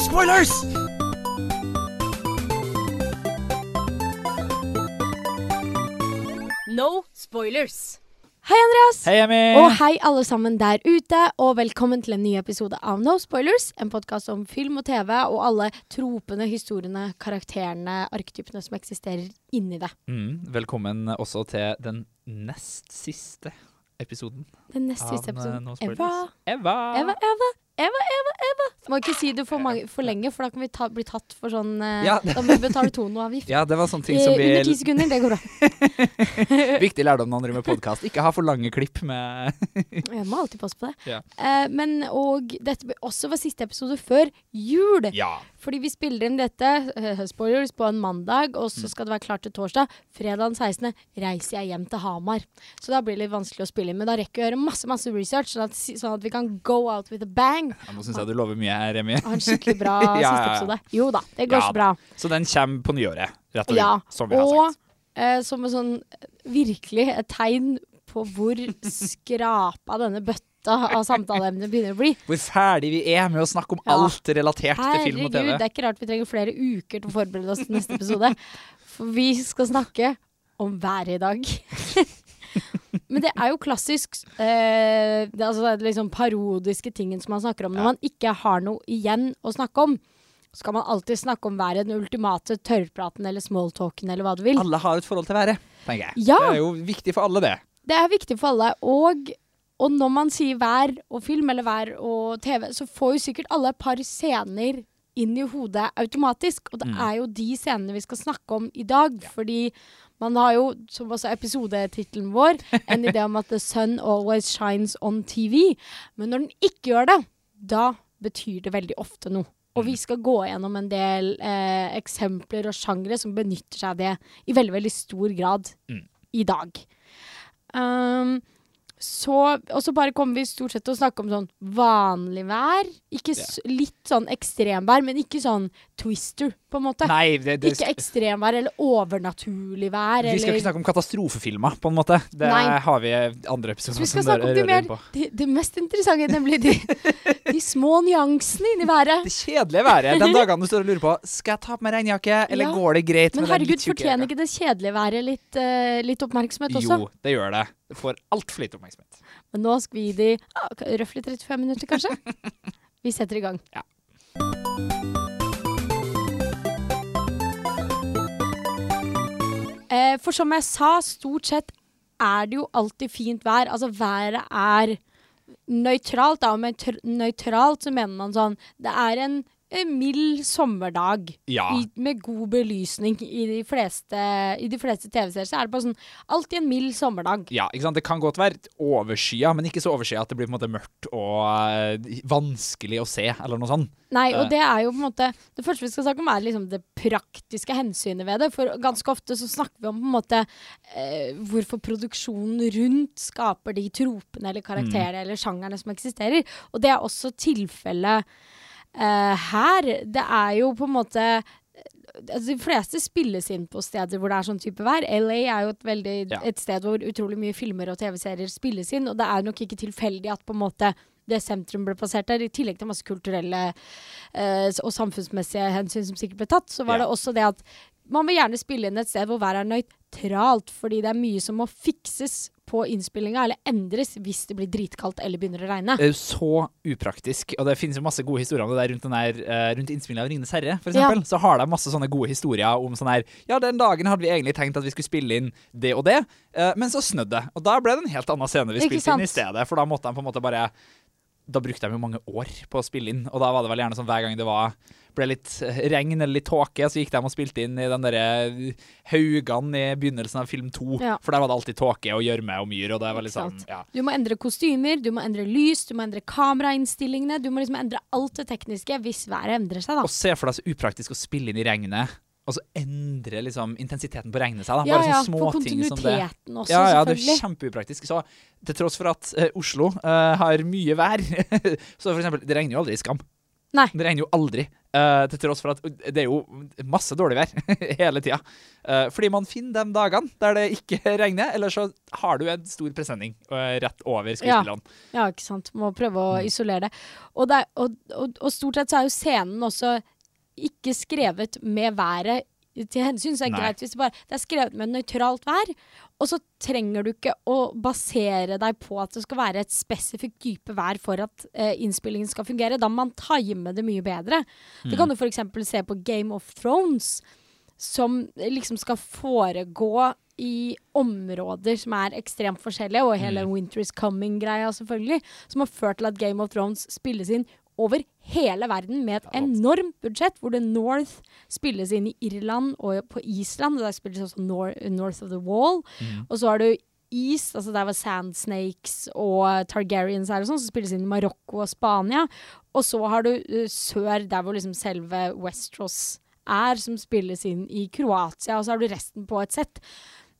spoilers! No spoilers. Hei, Andreas! Hei, Emmy. Og hei, alle sammen der ute, og velkommen til en ny episode av No Spoilers. En podkast om film og TV og alle tropene, historiene, karakterene, arketypene som eksisterer inni det. Mm, velkommen også til den nest siste episoden Den nest av siste eh, episoden. No Eva. Eva. Eva, Eva, Eva, Eva, Eva. Må ikke si det for, mange, for lenge, for da kan vi ta, bli tatt for sånn eh, Ja. Da må vi betale tonoavgift. Ja, det var sånne ting Eh, som vi Under ti sekunder, det går bra. Viktig lærdom når man driver med podkast. Ikke ha for lange klipp med Jeg må alltid passe på det. Ja. Uh, men og dette ble også var siste episode før jul. Ja. Fordi vi spiller inn dette, eh, spoilers, på en mandag, og Mm. så skal det være klart til torsdag. Fredag den 16. reiser jeg hjem til Hamar. Så da blir det litt vanskelig å spille inn. Men da rekker jeg å gjøre masse masse research, sånn at, sånn at vi kan go out with a bang. Ja, Nå syns jeg du lover mye her, Remi. har en skikkelig bra Ja, ja, siste episode. Jo da, det går så bra. Så den kommer på nyåret, rett og slett. Ja, Som vi har Og sagt. eh, som en sånn eh, virkelig et tegn på hvor skrapa denne bøtta av samtaleemner begynner å bli. Hvor ferdig vi er med å snakke om Ja. alt relatert til film og Herregud, TV. det er ikke rart vi trenger flere uker til å forberede oss til neste episode. For vi skal snakke om været i dag. Men det er jo klassisk eh, det, altså, det er liksom parodiske tingen som man snakker om. Når Ja. man ikke har noe igjen å snakke om, skal man alltid snakke om været. Den ultimate tørrpraten eller smalltalken eller hva du vil. Alle har et forhold til været, tenker jeg. Ja. Det er jo viktig for alle, det. Det er viktig for alle. Og, og når man sier vær og film eller vær og TV, så får jo sikkert alle et par scener inn i hodet automatisk. Og det Mm. er jo de scenene vi skal snakke om i dag. Fordi man har jo, som også episodetittelen vår, en idé om at the sun always shines on TV. Men når den ikke gjør det, da betyr det veldig ofte noe. Og vi skal gå gjennom en del eh, eksempler og sjangre som benytter seg av det i veldig, veldig stor grad Mm. i dag. Um, så, og så bare kommer vi stort sett til å snakke om sånn vanlig vær. Ikke s litt sånn ekstremvær, men ikke sånn twister, på en måte. Nei, det, det, ikke ekstremvær eller overnaturlig vær. vi skal eller, ikke snakke om katastrofefilmer, på en måte. Det Nei. har vi andre episoder vi skal som snakke om de rører mer inn på. det, det mest interessante, nemlig de, de små nyansene inni været. Det kjedelige været. Den dagene du står og lurer på Skal jeg ta på meg regnjakke, eller Ja. går det greit Men med den herregud, fortjener ikke det kjedelige været litt, uh, litt oppmerksomhet også? Jo, det gjør det. Det får altfor lite oppmerksomhet. Men nå skal vi gi de ah, røftlig 35 minutter, kanskje. Vi setter i gang. Ja. Eh, for som jeg sa, stort sett er det jo alltid fint vær. Altså været er nøytralt, da. Og med nøytralt så mener man sånn Det er en, en mild sommerdag Ja. i, med god belysning. I de fleste, fleste TV-serier så er det bare sånn alltid en mild sommerdag. Ja, ikke sant? Det kan godt være overskya, men ikke så overskya at det blir på en måte mørkt og eh, vanskelig å se, eller noe sånt. Nei, Eh. og det er jo på en måte Det første vi skal snakke om, er liksom det praktiske hensynet ved det. For ganske ofte så snakker vi om på en måte eh, hvorfor produksjonen rundt skaper de tropene eller karakterene eller sjangerne som eksisterer. Og det er også tilfellet eh, her. Det er jo på en måte Altså, de fleste spilles inn på steder hvor det er sånn type vær. LA er jo et, veldig, Ja. et sted hvor utrolig mye filmer og TV-serier spilles inn, og det er nok ikke tilfeldig at på en måte det sentrum ble plassert der, i tillegg til masse kulturelle uh, og samfunnsmessige hensyn som sikkert ble tatt, så var Ja. det også det at man vil gjerne spille inn et sted hvor været er nøytralt, fordi det er mye som må fikses på innspillinga, eller endres hvis det blir dritkaldt eller begynner å regne. Det er jo så upraktisk, og det finnes jo masse gode historier om det der rundt, der, eh, rundt innspillinga av 'Ringenes herre', for Ja. eksempel. Så har de masse sånne gode historier om sånn her Ja, den dagen hadde vi egentlig tenkt at vi skulle spille inn det og det, eh, men så snødde det. Og da ble det en helt annen scene vi spilte inn i stedet, for da måtte de på en måte bare Da brukte de jo mange år på å spille inn, og da var det vel gjerne sånn hver gang det var ble litt eh, regn eller litt tåke, så gikk de og spilte inn i den derre Haugan i begynnelsen av film to, Ja. for der var det alltid tåke og gjørme og myr, og det var sant. ja. Du må endre kostymer, du må endre lys, du må endre kamerainnstillingene. Du må liksom endre alt det tekniske hvis været endrer seg, da. Og se for deg så upraktisk å spille inn i regnet, og så endrer liksom intensiteten på regnet seg. da. Ja, Bare ja, sånne for ting som det. også, Ja, ja, det er kjempeupraktisk. Så til tross for at uh, Oslo uh, har mye vær, så for eksempel, det regner jo aldri i Skam. Nei. Det regner jo aldri. Uh, til tross for at det er jo masse dårlig vær hele tida. Uh, fordi man finner de dagene der det ikke regner, eller så har du en stor presenning uh, rett over skuespillerne. Ja, ikke sant. Må prøve å Mm. isolere det. Og, det er, og, og, og stort sett så er jo scenen også ikke skrevet med været til hensyn, så er det Nei. greit hvis det bare Det er skrevet med nøytralt vær, og så trenger du ikke å basere deg på at det skal være et spesifikt dype vær for at eh, innspillingen skal fungere. Da må man time det mye bedre. Det kan du f.eks. se på Game of Thrones, som liksom skal foregå i områder som er ekstremt forskjellige, og hele Winter is Coming-greia selvfølgelig, som har ført til at Game of Thrones spilles inn over hele verden med et enormt budsjett, hvor The North spilles inn i Irland og på Island, og der spilles også Nor North of the Wall. Og så har du East, altså der var Sand Snakes og Targaryens her og sånn, som spilles inn i Marokko og Spania. Og så har du uh, sør, der hvor liksom selve Westros er, som spilles inn i Kroatia, og så har du resten på et sett.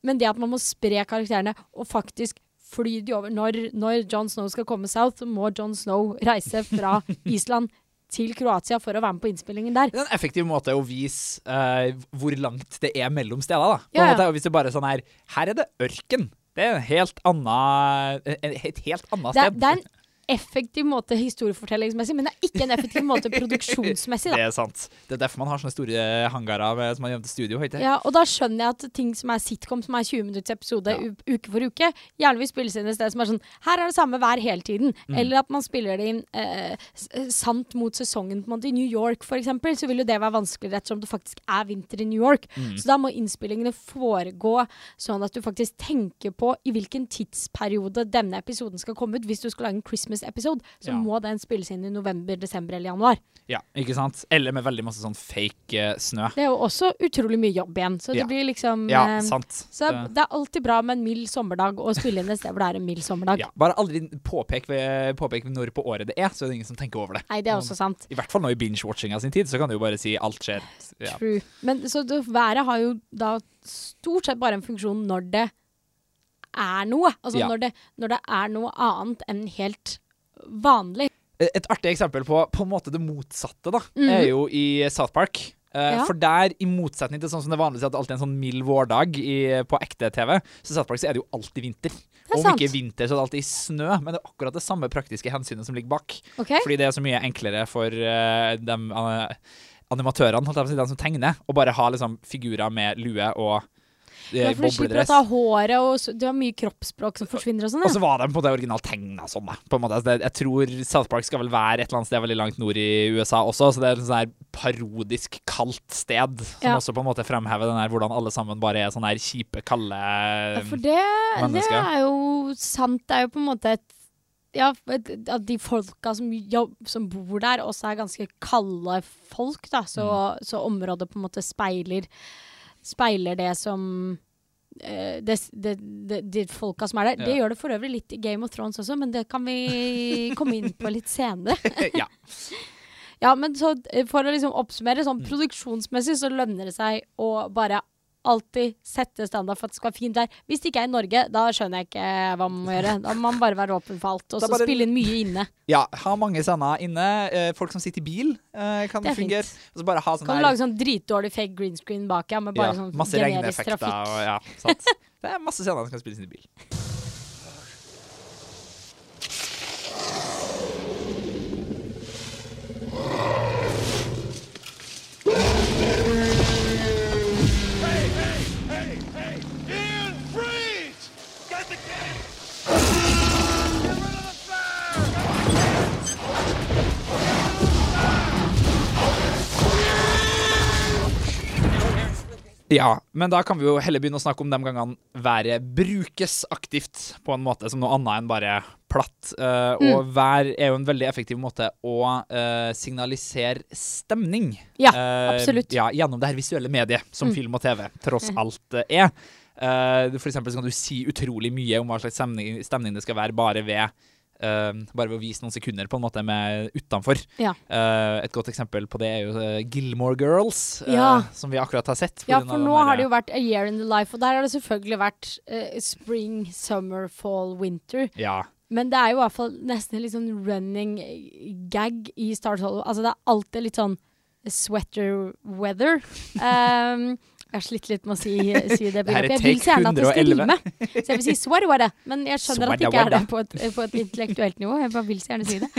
Men det at man må spre karakterene og faktisk fly de over Når, når John Snow skal komme south, må John Snow reise fra Island til Kroatia for å være med på innspillingen der. Det er en effektiv måte å vise uh, hvor langt det er mellom en Ja, ja. hvis det bare er sånn her Her er det ørken. Det er en helt anna, et helt annet Det sted. det er en effektiv måte historiefortellingsmessig, men det er ikke en effektiv måte produksjonsmessig. Det er sant. Det er derfor man har sånne store hangarer med, som man gjemmer til studio. ikke? Ja, og da skjønner jeg at ting som er sitcom, som er 20 minutters episode Ja. uke for uke, gjerne vil spilles inn et sted som er sånn Her er det samme hver hele tiden. Mm. Eller at man spiller det inn eh, eh, sant mot sesongen. på en måte I New York for eksempel, så vil jo det være vanskeligere ettersom det faktisk er vinter i New York. Mm. Så da må innspillingene foregå sånn at du faktisk tenker på i hvilken tidsperiode denne episoden skal komme ut. Hvis du skal lage en Christmas-episode, så Ja. må den spilles inn i november, desember eller januar. Ja, ikke sant? Eller med veldig masse sånn fake eh, snø. Det er jo også utrolig mye jobb igjen. Så Ja. det blir liksom Ja, eh, sant. Så Det- det er alltid bra med en mild sommerdag å spille inn et sted hvor det er en mild sommerdag. ja, bare aldri påpek, ved, påpek når på året det er, så er det ingen som tenker over det. Nei, det er også sant. I hvert fall nå i binge-watchinga sin tid, så kan du jo bare si alt skjer. Ja. True. Men så det, været har jo da stort sett bare en funksjon når det er noe. Altså Ja. når, det, når det er noe annet enn helt vanlig. Et artig eksempel på på en måte det motsatte, da, mm. er jo i South Park. Uh, Ja. For der, i motsetning til sånn som det vanligvis er at alltid er en sånn mild vårdag i, på ekte TV, så i South Park så er det jo alltid vinter. og Om sant. ikke vinter, så er det alltid snø, men det er akkurat det samme praktiske hensynet som ligger bak. Okay. Fordi det er så mye enklere for uh, dem uh, animatørene, holdt jeg på å si, de som tegner, å bare ha liksom figurer med lue og Ja, for du slipper å ta håret, og du har mye kroppsspråk som forsvinner og sånn. Og så var de på det originalt tegna sånn. På en måte. Altså, jeg tror South Park skal vel være et eller annet sted veldig langt nord i USA også, så det er et sånn parodisk kaldt sted, som Ja. også på en måte fremhever den her hvordan alle sammen bare er sånne her kjipe, kalde Ja, for det, det er jo sant. Det er jo på en måte et ja, at de folka som, jobb, som bor der, også er ganske kalde folk, da. Så, Mm. så området på en måte speiler, speiler det som eh, det, det, det, De folka som er der. Det gjør det for øvrig litt i Game of Thrones også, men det kan vi komme inn på litt senere. ja. Ja, men så eh, for å liksom oppsummere, Mm. sånn produksjonsmessig så lønner det seg å bare alltid sette standard for at det skal være fint der. Hvis det ikke er i Norge, da skjønner jeg ikke hva man må gjøre. Da må man bare være åpen for alt, og så spille inn mye inne. ja, ha mange scener inne. Eh, folk som sitter i bil, eh, kan Det er fungere. Og så bare ha sånn Kan du lage sånn dritdårlig fake green screen bak, ja, med bare ja, sånn generisk trafikk. og ja. Det er masse scener som kan spilles inn i bil. Ja, men da kan vi jo heller begynne å snakke om de gangene været brukes aktivt på en måte som noe annet enn bare platt. Eh, Og vær er jo en veldig effektiv måte å uh, signalisere stemning. Ja, uh, absolutt. Ja, gjennom det her visuelle mediet som Mm. film og TV tross alt eh, er. Uh, for eksempel så kan du si utrolig mye om hva slags stemning, stemning det skal være bare ved bare ved å vise noen sekunder på en måte med utenfor. Ja. Eh, et godt eksempel på det er jo eh, Gilmore Girls, eh, Ja. som vi akkurat har sett. Ja, for nå har det jo vært A Year in the Life, og der har det selvfølgelig vært uh, spring, summer, fall, winter. Ja. Men det er jo i hvert fall nesten en litt sånn running gag i Star Hollow. Altså det er alltid litt sånn sweater weather. Um, jeg har slitt litt med å si, si det. Begrepet. Jeg vil si så gjerne at det skal rime. Så jeg vil si weather, men jeg skjønner at det ikke er det på et, på et intellektuelt nivå. Jeg bare vil så gjerne si det.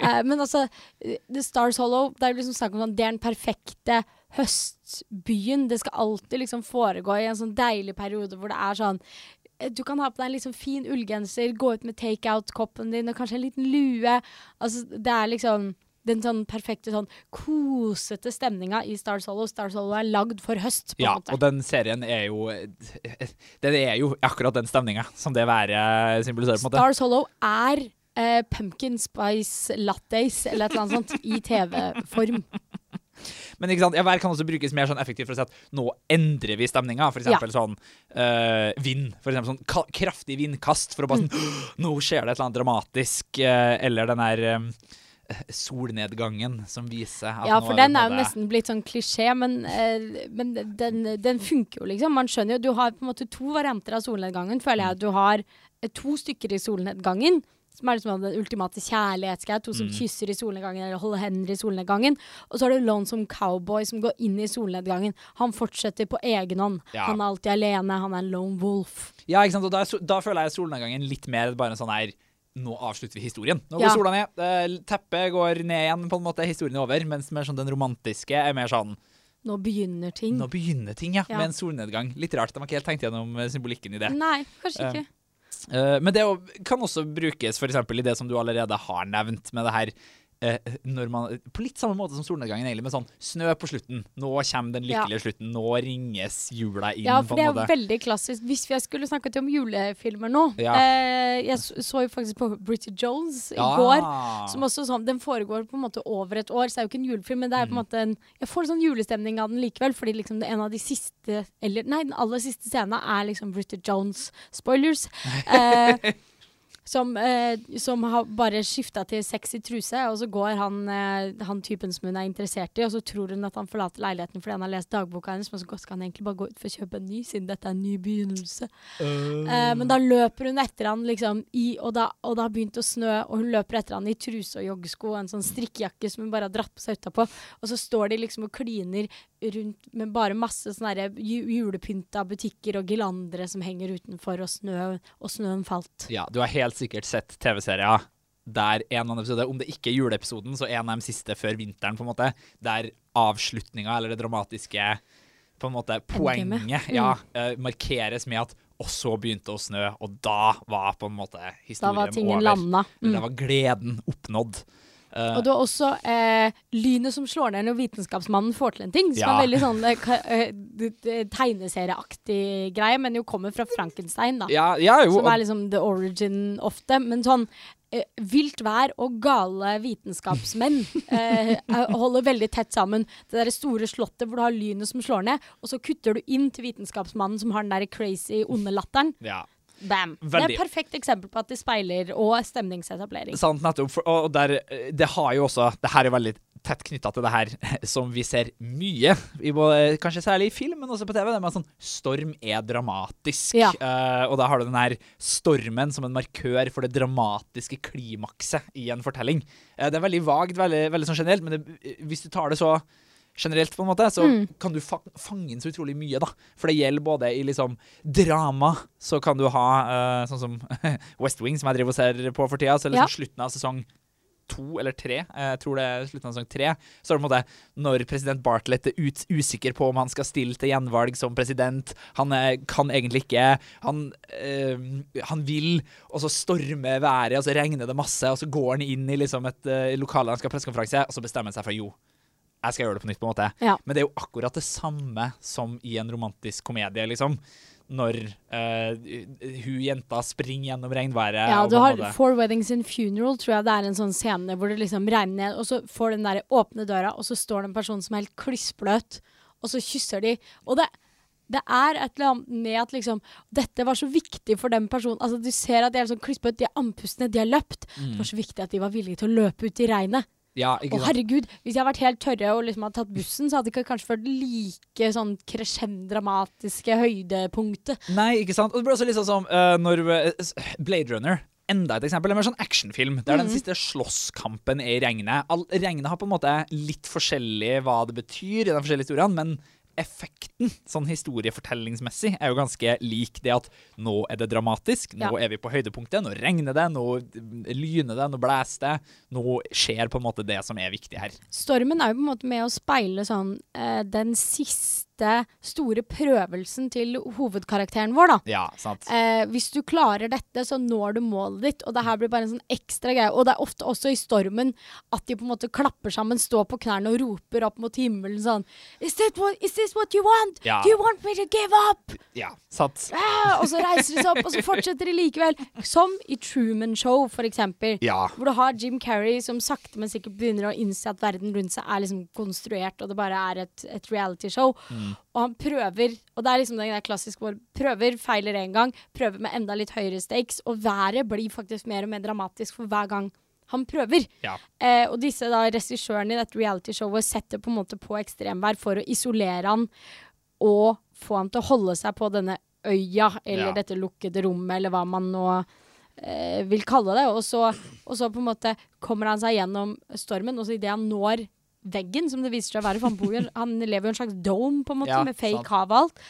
Uh, men altså, The Stars Hollow, det er jo liksom snakk om sånn, det er den perfekte høstbyen. Det skal alltid liksom foregå i en sånn deilig periode hvor det er sånn eh, du kan ha på deg en liksom fin ullgenser, gå ut med takeout-koppen din og kanskje en liten lue. Altså, det er liksom den sånn perfekte sånn kosete stemninga i Star Solo. Star Solo er lagd for høst, på Ja, en måte. og den serien er jo Den er jo akkurat den stemninga som det været symboliserer, på en måte. Star Solo er eh, pumpkin spice lattes eller et eller annet sånt i TV-form. Men ikke sant, ja, vær kan også brukes mer sånn effektivt for å si at nå endrer vi stemninga. For eksempel sånn øh, vind. For eksempel sånn kraftig vindkast for å bare sånn Nå skjer det et eller annet dramatisk. Øh, eller den der eh, solnedgangen som viser at Ja, for den er jo nesten blitt sånn klisjé, men, eh, men den, den funker jo, liksom. Man skjønner jo Du har på en måte to varianter av solnedgangen, føler jeg. Du har eh, to stykker i solnedgangen. Som er liksom den ultimate kjærlighetsgreia. To Mm. som kysser i solnedgangen eller holder hender i solnedgangen. Og så har du Lonesome Cowboy som går inn i solnedgangen. Han fortsetter på egen hånd. Ja. Han er alltid alene. Han er en lone wolf. Ja, ikke sant? Og da, da føler jeg solnedgangen litt mer bare en sånn her Nå avslutter vi historien. Nå går Ja. sola ned. eh, Teppet går ned igjen, på en måte. Historien er over. Mens sånn den romantiske er mer sånn Nå begynner ting. Nå begynner ting, ja. Ja. Med en solnedgang. Litt rart. De har ikke helt tenkt gjennom eh, symbolikken i det. Nei, kanskje ikke. Uh, men det kan også brukes eksempel i det som du allerede har nevnt, med det her eh, man, På litt samme måte som solnedgangen, egentlig, med sånn snø på slutten. Nå kommer den lykkelige slutten. Nå ringes jula inn, Ja, for det er veldig klassisk. Hvis jeg skulle snakket om julefilmer nå Ja. eh, Jeg så, så jo faktisk på Bridget Jones i Ja. går. Som også sånn, Den foregår på en måte over et år, så det er jo ikke en julefilm. Men det er på en Mm. måte en Jeg får sånn julestemning av den likevel, fordi liksom det, er en av de siste Eller nei, den aller siste scenen er liksom Bridget Jones. Spoilers. Eh, som, eh, som har bare skifta til sexy truse, og så går han, eh, han typen som hun er interessert i, og så tror hun at han forlater leiligheten fordi han har lest dagboka hennes, men så skal han egentlig bare gå ut for å kjøpe en ny, siden dette er en ny begynnelse. Eh, men da løper hun etter han liksom i Og da, og det har begynt å snø, og hun løper etter han i truse og joggesko og en sånn strikkejakke som hun bare har dratt på seg utapå, og så står de liksom og kliner rundt med bare masse sånne julepynta butikker og gilandere som henger utenfor, og snø, og snøen falt. Ja, du er helt sikkert sett TV-serier der en av episode, om det ikke er juleepisoden, så en av de siste før vinteren, på en måte, der avslutninga, eller det dramatiske på en måte poenget poenget, ja, uh, markeres med at og så begynte å snø, og da var på en måte Da historien var tingen over. landa. Eller Mm. Da var gleden oppnådd. Eh, Og du har også eh, lynet som slår ned når vitenskapsmannen får til en ting. Som Ja. er veldig sånn eh, eh, tegneserieaktig greie, men jo kommer fra Frankenstein, da. ja, ja, jo. som er liksom the origin ofte. Men sånn eh, vilt vær og gale vitenskapsmenn eh, er- holder veldig tett sammen. Det derre store slottet hvor du har lynet som slår ned, og så kutter du inn til vitenskapsmannen som har den der crazy onde latteren. Ja. Veldig. Det er et perfekt eksempel på at det speiler og stemningsetablering. Sant, nettopp. Og der, det har jo også Det her er veldig tett knytta til det her som vi ser mye, i både, kanskje særlig i film, men også på TV. Det med at sånn storm er dramatisk. Ja. Uh, og da har du den her stormen som en markør for det dramatiske klimakset i en fortelling. Uh, det er veldig vagt, veldig, veldig sånn generelt, men det, hvis du tar det så generelt, på en måte, så Mm. kan du fa fange inn så utrolig mye, da. For det gjelder både i liksom drama, så kan du ha uh, sånn som West Wing, som jeg driver og ser på for tida, så liksom Ja. slutten av sesong to eller tre, jeg tror det er slutten av sesong tre, så er det på en måte når president Bartlett er ut, usikker på om han skal stille til gjenvalg som president, han er, kan egentlig ikke, han, øh, han vil, og så stormer været, og så regner det masse, og så går han inn i liksom et øh, lokale han skal ha pressekonferanse, og så bestemmer han seg for jo, jeg skal gjøre det på nytt, på en måte. Ja. Men det er jo akkurat det samme som i en romantisk komedie, liksom. Når uh, hun jenta springer gjennom regnværet. Ja, du har Four Weddings and Funeral, tror jeg det er en sånn scene hvor det liksom regner ned, og så får den der åpne døra, og så står det en person som er helt klissbløt, og så kysser de. Og det, det er et eller annet med at liksom Dette var så viktig for den personen. Altså Du ser at de er sånn klissbløte, de er andpustne, de har løpt. Det var så viktig at de var villige til å løpe ut i regnet. Ja, ikke sant? herregud, hvis jeg hadde vært helt tørre og liksom hadde tatt bussen, så hadde det ikke kanskje følt like sånn crescendo-dramatiske høydepunktet. Nei, ikke sant? Og det blir også litt sånn som uh, når uh, Blade Runner enda et eksempel. Det er mer sånn actionfilm, der er den siste slåsskampen i regnet. All, regnet har på en måte litt forskjellig hva det betyr i de forskjellige historiene, men effekten, sånn historiefortellingsmessig, er jo ganske lik det at nå er det dramatisk, nå Ja. er vi på høydepunktet, nå regner det, nå lyner det, nå blæser det. Nå skjer på en måte det som er viktig her. Stormen er jo på en måte med å speile sånn eh, den siste store prøvelsen til hovedkarakteren vår, da. Ja, sant. Eh, hvis du klarer dette, så når du målet ditt. Og det her blir bare en sånn ekstra greie. Og det er ofte også i stormen at de på en måte klapper sammen, står på knærne og roper opp mot himmelen sånn Is what, is this what you want? Ja. Do you want me to give up? Ja, sant. Eh, og så reiser de seg opp, og så fortsetter de likevel. Som i Truman Show, for eksempel. Ja. Hvor du har Jim Carrey som sakte, men sikkert begynner å innse at verden rundt seg er liksom konstruert, og det bare er et, et realityshow. Og han prøver, og det er liksom den der klassiske hvor prøver, feiler en gang, prøver med enda litt høyere stakes, og været blir faktisk mer og mer dramatisk for hver gang han prøver. Ja. Eh, og disse da regissørene i dette realityshowet setter på en måte på ekstremvær for å isolere han og få han til å holde seg på denne øya, eller Ja. dette lukkede rommet, eller hva man nå eh, vil kalle det. Og så, og så på en måte kommer han seg gjennom stormen, og så idet han når veggen, som det viser seg å være, for han, bor jo, han lever jo en slags dome, på en måte, Ja, med fake sant. hav og alt,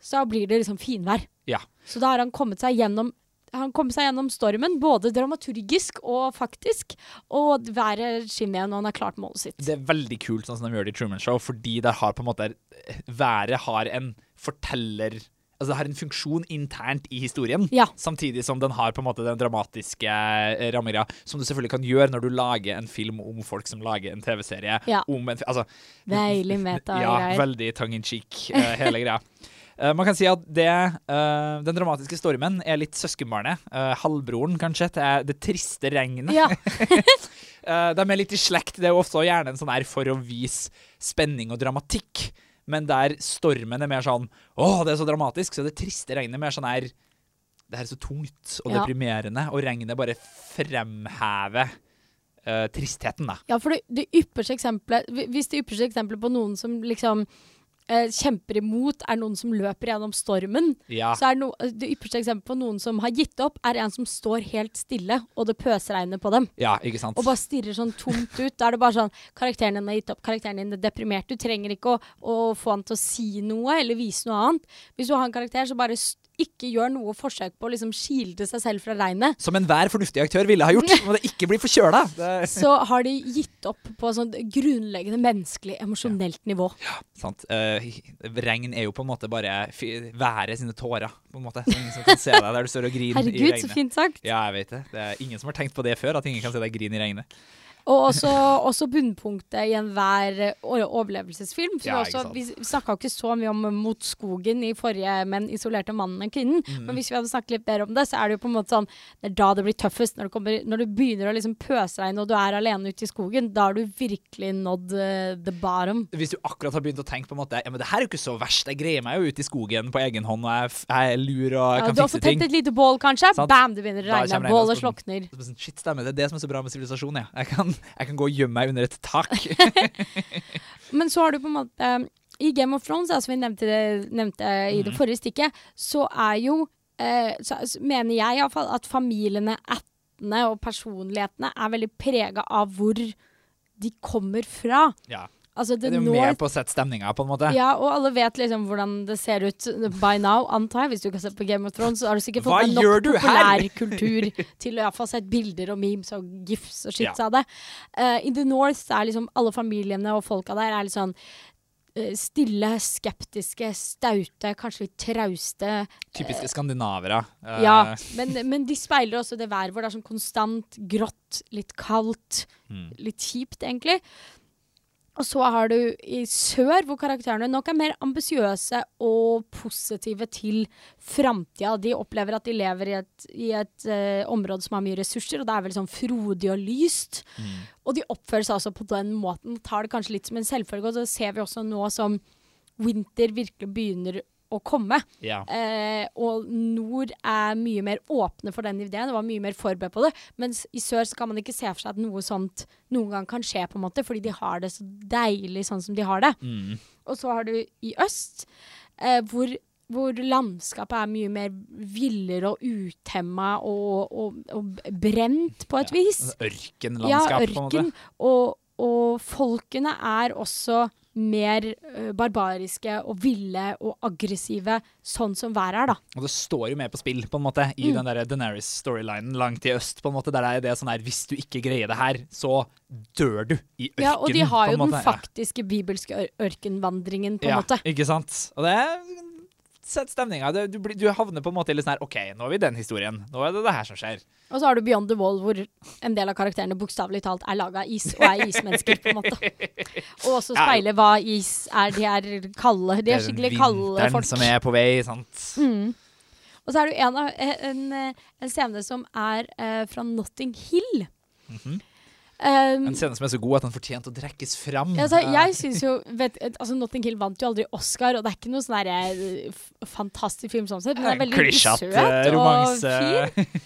så blir det liksom finvær. Ja. Så da har han kommet seg gjennom han kommet seg gjennom stormen, både dramaturgisk og faktisk. Og været skinner igjen, og han har klart målet sitt. Det er veldig kult sånn som de gjør det i Truman Show, fordi det har på en måte Været har en forteller Altså det har en funksjon internt i historien, Ja. samtidig som den har på en måte den dramatiske eh, rammegreia, som du selvfølgelig kan gjøre når du lager en film om folk som lager en TV-serie Ja. om en Altså, Deilig ja, meta-greier. veldig tongue in cheek, eh, hele greia. Uh, man kan si at det, uh, den dramatiske stormen er litt søskenbarnet. Uh, halvbroren, kanskje, til det triste regnet. Ja. De er litt i slekt. Det er jo ofte gjerne en sånn her for å vise spenning og dramatikk. Men der stormen er mer sånn Å, det er så dramatisk. Så det triste regnet er mer sånn her Det her er så tungt og Ja. deprimerende, og regnet bare fremhever uh, tristheten, da. Ja, for det, det ypperste eksempelet Hvis det ypperste eksempelet på noen som liksom eh, kjemper imot, er noen som løper gjennom stormen, Ja. så er no, det ypperste eksempelet på noen som har gitt opp, er en som står helt stille, og det pøsregner på dem. ja, ikke sant? Og bare stirrer sånn tomt ut. Da er det bare sånn Karakteren din har gitt opp. Karakteren din er deprimert. Du trenger ikke å, å få han til å si noe eller vise noe annet. Hvis du har en karakter, så bare ikke gjør noe forsøk på å liksom kilde seg selv fra regnet. Som enhver fornuftig aktør ville ha gjort. Må det ikke bli forkjøla. Så har de gitt opp på et sånt grunnleggende menneskelig, emosjonelt nivå. Ja, Sant. Uh, regn er jo på en måte bare været sine tårer, på en måte. Så ingen som kan se deg der du står og griner i regnet. Herregud, så fint sagt. Ja, jeg vet det. Det er ingen som har tenkt på det før, at ingen kan se deg grine i regnet. Og også, også bunnpunktet i enhver overlevelsesfilm. For Ja, også, vi snakka ikke så mye om Mot skogen i forrige Men isolerte mannen og kvinnen. Mm. Men hvis vi hadde snakket litt bedre om det, så er det jo på en måte sånn Det er da det blir tøffest. Når, kommer, når du begynner å liksom pøsregne og du er alene ute i skogen, da har du virkelig nådd uh, the bottom. Hvis du akkurat har begynt å tenke på en måte Ja, men det her er jo ikke så verst. Jeg greier meg jo ute i skogen på egen hånd, og jeg, jeg er lur og Ja, kan du har fått ting. tent et lite bål, kanskje. Sant. Bam, det begynner å regne. Bålet slokner. Shit, stemmer det. Det er det som er så bra med sivilisasjon, ja. Jeg kan, jeg kan gå og gjemme meg under et tak. Men så har du på en måte I Game of Thrones, som vi nevnte, nevnte i Mhm. det forrige stikket, så er jo eh, så mener jeg iallfall at familiene, ættene og personlighetene er veldig prega av hvor de kommer fra. ja. Altså Det det er jo med på å sette stemninga, på en måte. ja, og alle vet liksom hvordan det ser ut by now, antar jeg. Hvis du ikke har sett på Game of Thrones, så har du sikkert fått med nok populærkultur til å iallfall sett bilder og memes og gifs og shit Ja. av det. Uh, I The North er liksom alle familiene og folka der er litt sånn eh, stille, skeptiske, staute, kanskje litt trauste. Typiske skandinavere. Eh, Ja, men, men de speiler også det været hvor det er sånn konstant grått, litt kaldt, Mm. litt kjipt, egentlig. Og så har du i sør, hvor karakterene nok er mer ambisiøse og positive til framtida. De opplever at de lever i et, i et uh, område som har mye ressurser, og det er veldig sånn frodig og lyst. Mm. Og de oppfører seg altså på den måten. Tar det kanskje litt som en selvfølge, og så ser vi også nå som vinter virkelig begynner å komme. ja. Eh, og nord er mye mer åpne for den ideen, og var mye mer forberedt på det. Mens i sør så kan man ikke se for seg at noe sånt noen gang kan skje, på en måte, fordi de har det så deilig sånn som de har det. Mm. Og så har du i øst, eh, hvor hvor landskapet er mye mer villere og utemma og, og, og brent, på et vis. Altså Ørkenlandskap, ja, på en måte. ørken. Og, og folkene er også mer uh, barbariske og ville og aggressive, sånn som været er, da. Og det står jo mer på spill, på en måte, i Mm. den der Deneris-storylinen langt i øst, på en måte, der det er det sånn her Hvis du ikke greier det her, så dør du i ørkenen. Ja, og de har jo den faktiske bibelske ørkenvandringen, på en ja, måte. Ikke sant? Og det setter stemninga. Du, du, du havner på en måte litt sånn her OK, nå er vi i den historien. Nå er det det her som skjer. Og så har du Beyond the Wall, hvor en del av karakterene bokstavelig talt er laga av is, og er ismennesker, på en måte. Og også Ja. hva is er. De er kalde. De er skikkelig kalde vinteren som er på vei, sant. Mm. Og så er det en, en, en scene som er eh, fra Notting Hill. Mhm. Um, En scene som er så god at den fortjente å trekkes fram. altså, jeg synes jo vet, altså Notting Hill vant jo aldri Oscar, og det er ikke noe sånn eh, fantastisk film sånn sett, men det er veldig Klisjete søt og romanse.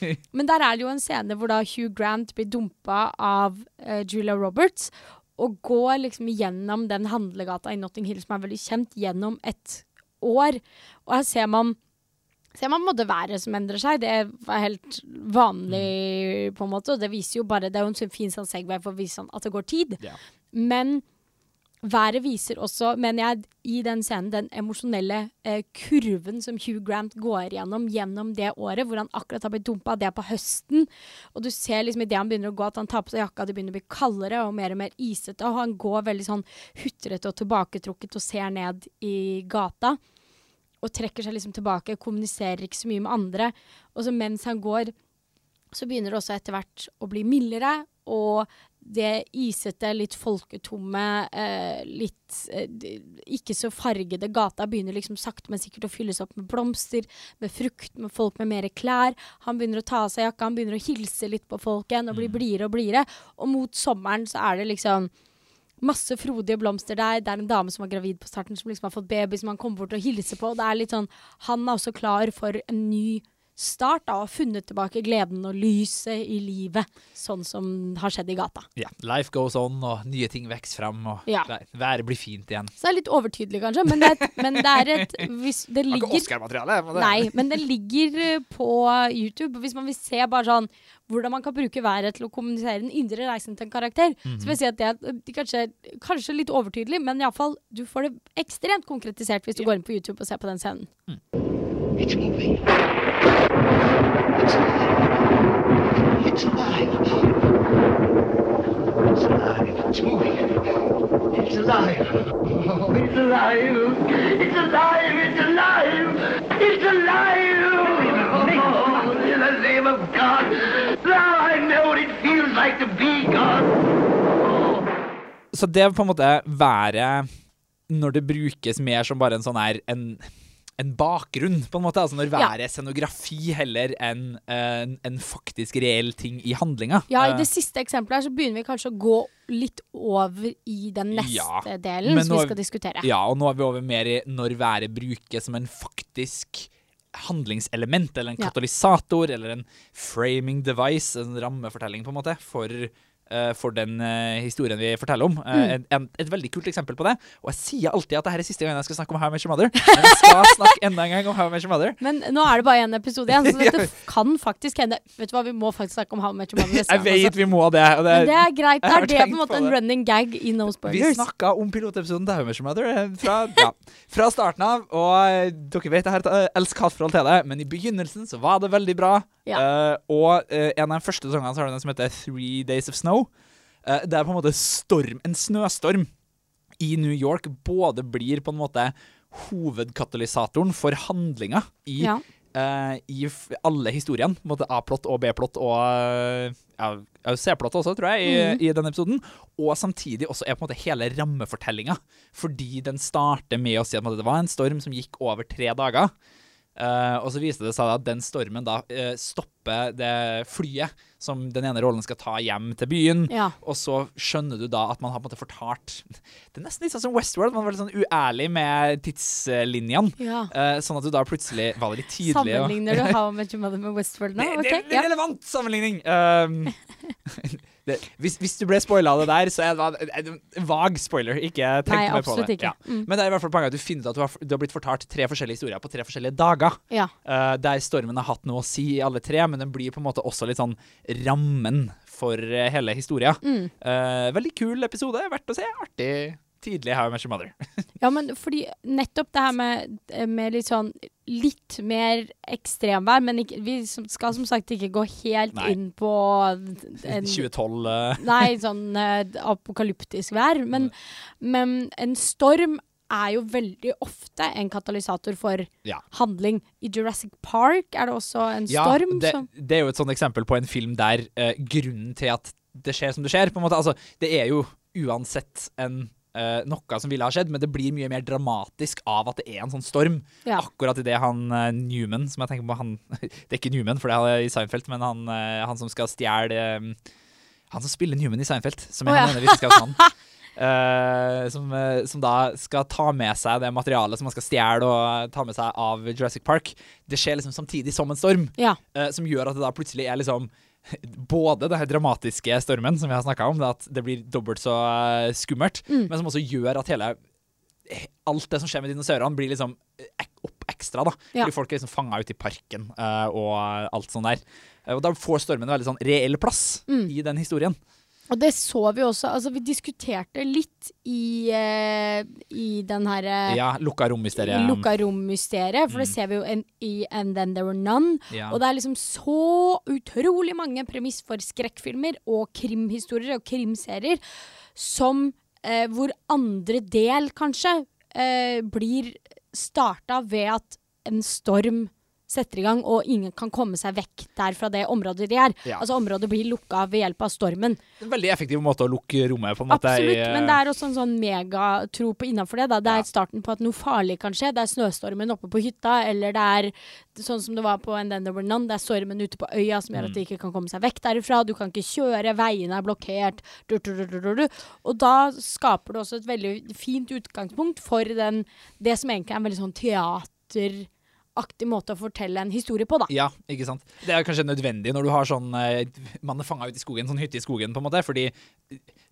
fin. Men der er det jo en scene hvor da Hugh Grant blir dumpa av uh, Julia Roberts, og går liksom gjennom den handlegata i Notting Hill som er veldig kjent, gjennom et år. Og her ser man Ser man på en måte været som endrer seg. Det er helt vanlig, på en måte. Og det viser jo bare Det er jo en fin sånn segway for å vise sånn at det går tid. Ja. Men været viser også, mener jeg, i den scenen, den emosjonelle eh, kurven som Hugh Grant går gjennom gjennom det året, hvor han akkurat har blitt dumpa. Det er på høsten. Og du ser liksom idet han begynner å gå, at han tar på seg jakka, det begynner å bli kaldere og mer og mer isete. Og han går veldig sånn hutrete og tilbaketrukket og ser ned i gata. Og trekker seg liksom tilbake, kommuniserer ikke så mye med andre. Og så mens han går, så begynner det også etter hvert å bli mildere. Og det isete, litt folketomme, eh, litt eh, ikke så fargede gata begynner liksom sakte, men sikkert å fylles opp med blomster, med frukt, med folk med mer klær. Han begynner å ta av seg jakka, han begynner å hilse litt på folk igjen og bli blidere og blidere. Og mot sommeren så er det liksom Masse frodige blomster der. Det er en dame som var gravid på starten, som liksom har fått baby, som han kommer bort og hilser på. Og Det er litt sånn Han er også klar for en ny start, da, og funne funnet tilbake gleden og lyset i livet, sånn som har skjedd i gata. Ja, life goes on, og nye ting vokser fram, og Ja. været blir fint igjen. Så det er litt overtydelig, kanskje, men det er et, men det er et hvis Det ligger ikke Oscar-materiale. Nei, men det ligger eh, på YouTube. Hvis man vil se bare sånn hvordan man kan bruke været til å kommunisere den indre reisen til en karakter, så vil jeg si at det er eh, kanskje, kanskje litt overtydelig, men iallfall du får det ekstremt konkretisert hvis du går inn på YouTube og ser på den scenen. It's moving. It's alive. It's alive. It's moving. It's alive. It's alive. It's alive. It's alive. It's alive. In the name of God. Now I know what it feels like to be God. Så det er på en måte være Når det brukes mer som bare en sånn her en, en bakgrunn, på en måte. Altså når været er scenografi heller enn en, en faktisk reell ting i handlinga. Ja, i Eh, det siste eksempelet her så begynner vi kanskje å gå litt over i den neste Ja, delen som vi skal diskutere. Ja, og nå er vi over mer i når været brukes som en faktisk handlingselement, eller en Ja. katalysator, eller en framing device, en rammefortelling, på en måte, for, eh, for den eh, historien vi forteller om. Eh, Mm. en, et veldig kult eksempel på det. Og jeg sier alltid at dette er siste gangen jeg skal snakke om How I Met Your Mother, men jeg skal snakke enda en gang om How I Met Your Mother. Men nå er det bare én episode igjen, så dette kan faktisk hende Vet du hva, vi må faktisk snakke om How I Met Your Mother neste Jeg vet vi må det. Og det Men det er greit. Det er det på en måte en running gag i No Vi Spoilers. snakka om pilotepisoden til How I Met Your Mother eh, fra, ja, fra starten av, og eh, dere vet jeg har et eh, elsk-hat-forhold til det, men i begynnelsen så var det veldig bra. Ja. Uh, og uh, en av de første sangene så har du den som heter Three Days of Snow. Eh, det er på en måte storm, en snøstorm i New York både blir på en måte hovedkatalysatoren for handlinga i Ja. uh, i alle historiene. A-plott og B-plott og eh, ja, ja, C-plott også, tror jeg, i, mm. i denne episoden. Og samtidig også er på en måte hele rammefortellinga. Fordi den starter med å si at måte, det var en storm som gikk over tre dager. Uh, og så viste det seg at den stormen da uh, stopper det flyet som den ene rollen skal ta hjem til byen. Ja. Og så skjønner du da at man har på en måte fortalt Det er nesten litt sånn som Westworld. Man var litt sånn uærlig med tidslinjene. ja. Uh, sånn at du da plutselig var det litt tidlig Sammenligner Sammenligner du How Much Mother med Westworld nå? det, Ok, det, det ja. er relevant sammenligning! Um, det, hvis, hvis du ble spoila av det der, så er det en- vag spoiler. Ikke tenk Nei, mer på det. ikke. Mm. Men det er i hvert fall poenget at du finner ut at du har, du har blitt fortalt tre forskjellige historier på tre forskjellige dager. Ja. Uh, der stormen har hatt noe å si i alle tre, men den blir på en måte også litt sånn rammen for eh, hele historia. Mm. Uh, veldig kul episode, verdt å se. Artig. Tidlig How I Met Your Mother. ja, men fordi nettopp det her med, med litt sånn Litt mer ekstremvær, men ikke, vi skal som sagt ikke gå helt Nei. inn på en 2012 uh. Nei, sånn uh, apokalyptisk vær. Men, men en storm er jo veldig ofte en katalysator for Ja. handling. I Jurassic Park er det også en Ja, storm. det, som, det er jo et sånt eksempel på en film der uh, grunnen til at det skjer som det skjer, på en måte, altså, det er jo uansett en eh, noe som ville ha skjedd, men det blir mye mer dramatisk av at det er en sånn storm. ja. Akkurat idet han uh, Newman, som jeg tenker på han Det er ikke Newman, for det er i Seinfeld, men han, uh, han som skal stjele Han som spiller Newman i Seinfeld, som er oh, ja. han ene vitenskapsmannen. Uh, som, som da skal ta med seg det materialet som han skal stjele og ta med seg av Jurassic Park. Det skjer liksom samtidig som en storm, ja. uh, som gjør at det da plutselig er liksom både det her dramatiske stormen som vi har snakka om, det at det blir dobbelt så eh, skummelt, Mm. men som også gjør at hele Alt det som skjer med dinosaurene, blir liksom opp ekstra, da. Ja. Fordi folk er liksom fanga ute i parken uh, og alt sånt der. Eh, og da får stormen en veldig sånn reell plass Mm. i den historien. Og det så vi også. Altså, vi diskuterte litt i, uh, i den herre Ja, lukka rom-mysteriet. lukka rom-mysteriet, for det Mm. ser vi jo en, i And Then There Were None. Ja. Og det er liksom så utrolig mange premiss for skrekkfilmer og krimhistorier og krimserier som uh, hvor andre del kanskje eh, blir starta ved at en storm setter i gang, og ingen kan komme seg vekk der fra det området de er. Ja. Altså Området blir lukka ved hjelp av stormen. En veldig effektiv måte å lukke rommet på. en måte. Absolutt, i, men det er også en sånn megatro på innafor det. Da. Det Ja. er starten på at noe farlig kan skje. Det er snøstormen oppe på hytta, eller det er sånn som det var på And Then There Were None. Det er stormen ute på øya som gjør at Mm. de ikke kan komme seg vekk derifra. Du kan ikke kjøre, veiene er blokkert. Du, du, du, du, du, du. Og da skaper det også et veldig fint utgangspunkt for den, det som egentlig er en veldig sånn teateraktig måte å fortelle en historie på, da. Ja, ikke sant. Det er kanskje nødvendig når du har sånn eh, Man er fanga ute i skogen, sånn hytte i skogen, på en måte, fordi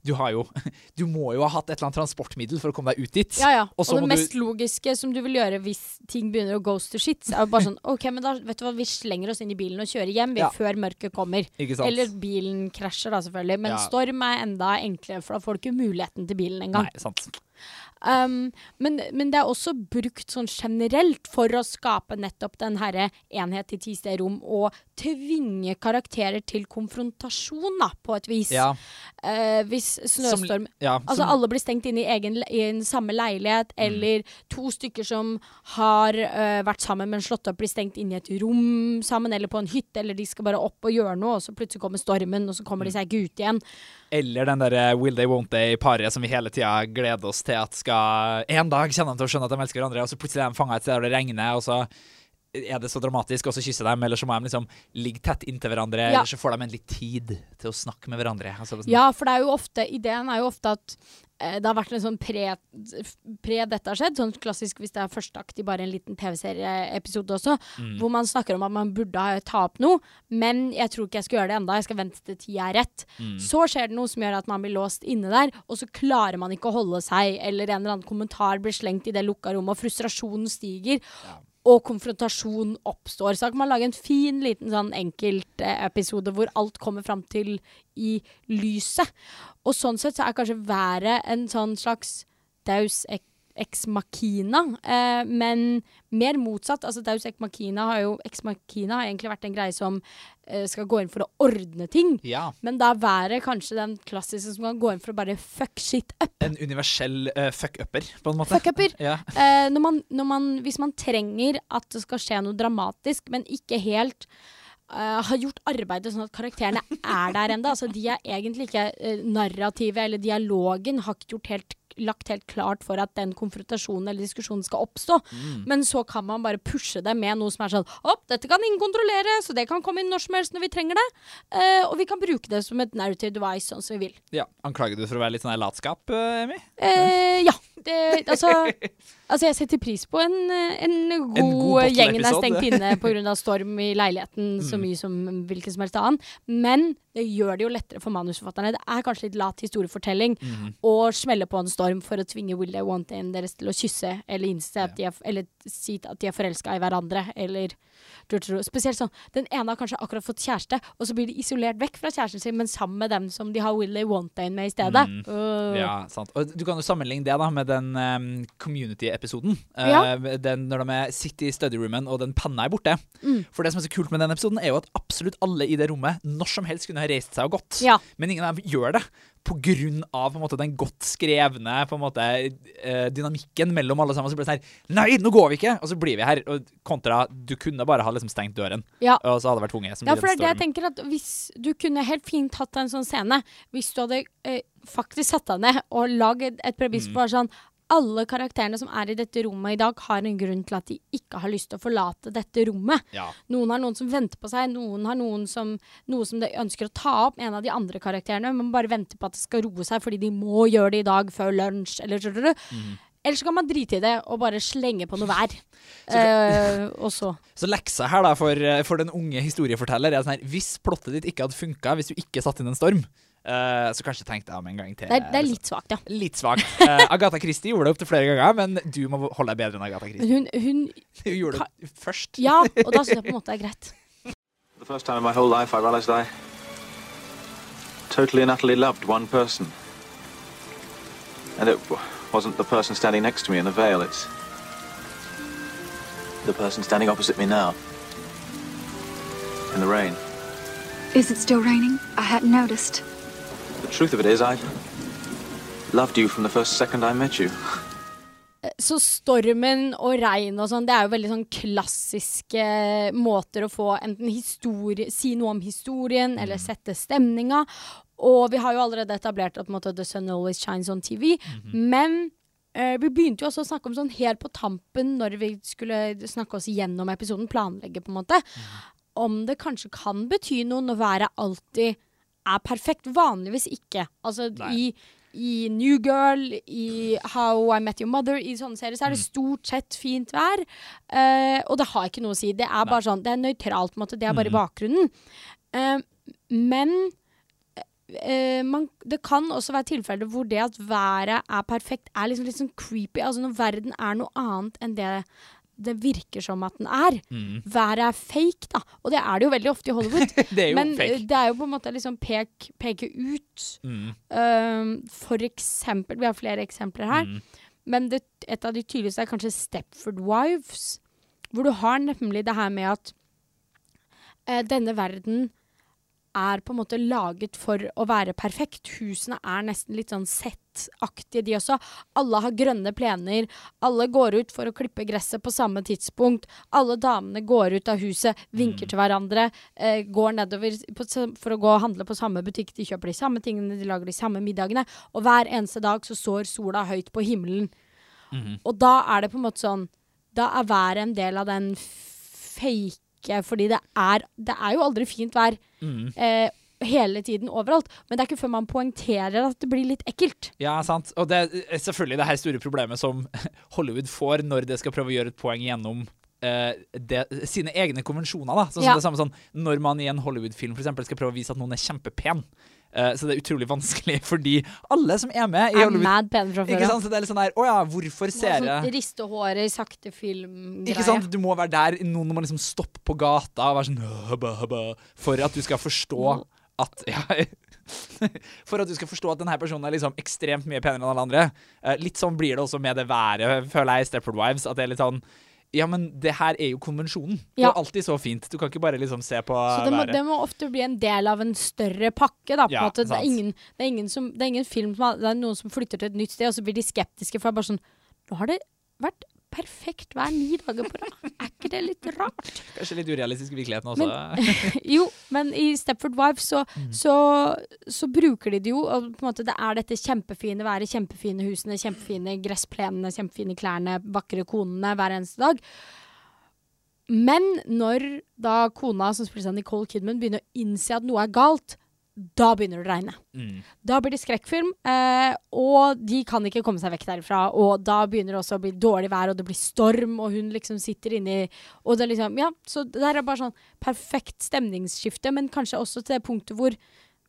du har jo Du må jo ha hatt et eller annet transportmiddel for å komme deg ut dit. Ja, ja. Og Og, det må du- mest logiske som du vil gjøre hvis ting begynner å ghost to shit, er jo bare sånn OK, men da vet du hva, vi slenger oss inn i bilen og kjører hjem Ja. før mørket kommer. Ikke sant? Eller bilen krasjer, da, selvfølgelig. Men Ja. storm er enda enklere, for da får du ikke muligheten til bilen engang. Nei, sant. Um, men, men det er også brukt sånn generelt for å skape nettopp den herre enhet i ti steder rom, og tvinge karakterer til konfrontasjon, da, på et vis. Ja, Uh, hvis snøstorm ja Altså som- alle blir stengt inne i, egen, i en samme leilighet, Mm. eller to stykker som har uh, vært sammen, men slått opp, blir stengt inne i et rom sammen, eller på en hytte, eller de skal bare opp og gjøre noe, og så plutselig kommer stormen, og så kommer de Mm. seg ikke ut igjen. Eller den der will they, won't they-paret som vi hele tida gleder oss til at skal En dag kommer de til å skjønne at de elsker hverandre, og så plutselig er de fanga et sted der det regner, og så er det så dramatisk, og så dem, de, eller så må de liksom ligge tett inntil hverandre, Ja. eller så får de en litt tid til å snakke med hverandre. Altså, sånn- Ja, for det er jo ofte, ideen er jo ofte at eh, det har vært en sånn pre, pre dette har skjedd, sånn klassisk hvis det er første akt i bare en liten TV-serieepisode også, Mm. hvor man snakker om at man burde ta opp noe, men jeg tror ikke jeg skal gjøre det enda, jeg skal vente til tida er rett. Mm. Så skjer det noe som gjør at man blir låst inne der, og så klarer man ikke å holde seg, eller en eller annen kommentar blir slengt i det lukka rommet, og frustrasjonen stiger. Og konfrontasjon oppstår. Så kan man lage en fin liten sånn enkeltepisode hvor alt kommer fram til i lyset. Og sånn sett så er kanskje været en sånn slags daus ex ex machina, eh, men mer motsatt. Altså Deus ex machina har jo ex machina har egentlig vært en greie som eh, skal gå inn for å ordne ting. Ja. Men da er været kanskje den klassiske som kan gå inn for å bare fuck shit up. En universell uh, fuck-upper, på en måte. Fuck-upper. Ja. Eh, når man, når man, hvis man trenger at det skal skje noe dramatisk, men ikke helt Uh, har gjort arbeidet sånn at karakterene er der ennå. Altså, de er egentlig ikke uh, narrative, eller dialogen har ikke gjort helt lagt helt klart for at den konfrontasjonen eller diskusjonen skal oppstå. Men så kan man bare pushe det med noe som er sånn Opp, dette kan ingen kontrollere, så det kan komme inn når som helst når vi trenger det. Uh, og vi kan bruke det som et narrative device sånn som vi vil. Ja, Anklager du for å være litt sånn latskap, Emmy? Emi? Eh, ja. Det, altså, altså, jeg setter pris på en, en god, En god gjeng er stengt inne pga. storm i leiligheten så Mm. mye som hvilken som helst annen. Men det gjør det jo lettere for manusforfatterne. Det er kanskje litt lat historiefortelling å å smelle på en storm for å tvinge Will They Want In deres til å kysse, eller innse at de er, eller si at de er forelska i hverandre, eller Spesielt sånn Den ene har kanskje akkurat fått kjæreste, og så blir de isolert vekk fra kjæresten sin, men sammen med dem som de har Will They Want In med i stedet. Mm. Uh. Ja, sant. Og du kan jo sammenligne det da med den um, community-episoden. Ja. Uh, den når de er- sitter i studyroomen og den panna er borte. Mm. For det som er så kult med den episoden, er jo at absolutt alle i det rommet når som helst kunne ha reist seg og gått. Ja. Men ingen av dem gjør det. På grunn av på måte, den godt skrevne måte, eh, dynamikken mellom alle sammen. Så blir det sånn her Nei, nå går vi ikke! Og så blir vi her. Og kontra du kunne bare ha liksom stengt døren, Ja. og så hadde det vært tvunget. Ja, for det er det jeg tenker at hvis Du kunne helt fint hatt en sånn scene hvis du hadde eh, faktisk satt deg ned og laget et premiss Mm. på sånn alle karakterene som er i dette rommet i dag, har en grunn til at de ikke har lyst til å forlate dette rommet. Ja. Noen har noen som venter på seg, noen har noen som, noe som de ønsker å ta opp. En av de andre karakterene men bare vente på at det skal roe seg fordi de må gjøre det i dag før lunsj. Eller, skjønner? Mm. Eller så kan man drite i det og bare slenge på noe vær. Eh, og så Så leksa her da for, for den unge historieforteller er sånn her Hvis plottet ditt ikke hadde funka, hvis du ikke satte inn en storm, eh, så kanskje tenk deg om en gang til. Det er, det er litt svakt, ja. Litt svakt. Uh, Agatha Christie gjorde det opptil flere ganger, men du må holde deg bedre enn Agatha Christie. Hun, hun Hun gjorde det først. Ja, og da syns jeg på en måte det er greit. The first time in my whole life I realized I totally and utterly loved one person. And it wasn't the person standing next to me in the veil, it's the person standing opposite me now. In the rain. Is it still raining? I hadn't noticed. The truth of it is, I loved you from the first second I met you. Så stormen og regn og sånn, det er jo veldig sånn klassiske måter å få enten historie, si noe om historien eller sette stemninga. Og vi har jo allerede etablert at på en måte, The Sun Always Shines on TV. Men eh, vi begynte jo også å snakke om sånn helt på tampen når vi skulle snakke oss gjennom episoden, planlegge på en måte, om det kanskje kan bety noe når været alltid er perfekt. Vanligvis ikke. Altså i, i New Girl, i How I Met Your Mother, i sånne serier, så er det Mm. stort sett fint vær. Uh, og det har ikke noe å si. Det er bare sånn, det er nøytralt, på en måte. Det er bare i Mm. bakgrunnen. Uh, men Uh, man, det kan også være tilfeller hvor det at været er perfekt, er liksom litt sånn creepy. Altså når verden er noe annet enn det det virker som at den er. Mm. Været er fake, da. Og det er det jo veldig ofte i Hollywood. Det er jo Men fake. eh, det er jo på en måte liksom pek, peke ut. Mm. Um, for eksempel, vi har flere eksempler her, Mm. men det, et av de tydeligste er kanskje Stepford Wives. Hvor du har nemlig det her med at uh, denne verden er på en måte laget for å være perfekt. Husene er nesten litt sånn settaktige, de også. Alle har grønne plener. Alle går ut for å klippe gresset på samme tidspunkt. Alle damene går ut av huset, vinker til hverandre, eh, går nedover på, for å gå og handle på samme butikk. De kjøper de samme tingene, de lager de samme middagene. Og hver eneste dag så står sola høyt på himmelen. Mm. Og da er det på en måte sånn Da er været en del av den fake Fordi det er Det er jo aldri fint vær Mm. eh, hele tiden overalt. Men det er ikke før man poengterer at det blir litt ekkelt. Ja, sant. Og det er selvfølgelig det her store problemet som Hollywood får når det skal prøve å gjøre et poeng gjennom uh, det, sine egne konvensjoner. da. Sånn Ja. det samme sånn, Når man i en Hollywood-film for eksempel, skal prøve å vise at noen er kjempepen, eh, så det er utrolig vanskelig fordi alle som er med i Er mad pene fra før ikke sant? Så det er litt sånn der, Å ja, hvorfor ser Sånn jeg Riste håret i sakte film Ikke sant? Du må være der. Noen må liksom stoppe på gata og være sånn «Hubba, hubba», For at du skal forstå at ja, For at du skal forstå at denne personen er liksom ekstremt mye penere enn alle andre. Eh, litt sånn blir det også med det været, føler jeg, i Stepford Wives. At det er litt sånn Ja, men det her er jo konvensjonen. Det Ja. er alltid så fint. Du kan ikke bare liksom se på Så det må, været. det må ofte bli en del av en større pakke. Da, på en Ja, måte. Det, er ingen, det, er ingen som, det er ingen film som Det er noen som flytter til et nytt sted, og så blir de skeptiske. For det er bare sånn Nå har det vært perfekt hver ni dager på rad. Er ikke det litt rart? Kanskje litt urealistisk i virkeligheten også. Jo, men i Stepford Wives så, så, så bruker de det jo, og på en måte det er dette kjempefine været, kjempefine husene, kjempefine gressplenene, kjempefine klærne, vakre konene hver eneste dag. Men når da kona som spiller seg Nicole Kidman begynner å innse at noe er galt, da begynner det å regne. Mm. Da blir det skrekkfilm, eh, og de kan ikke komme seg vekk derifra. Og da begynner det også å bli dårlig vær, og det blir storm, og hun liksom sitter inni Og det er liksom Ja, så det der er bare sånn perfekt stemningsskifte, men kanskje også til det punktet hvor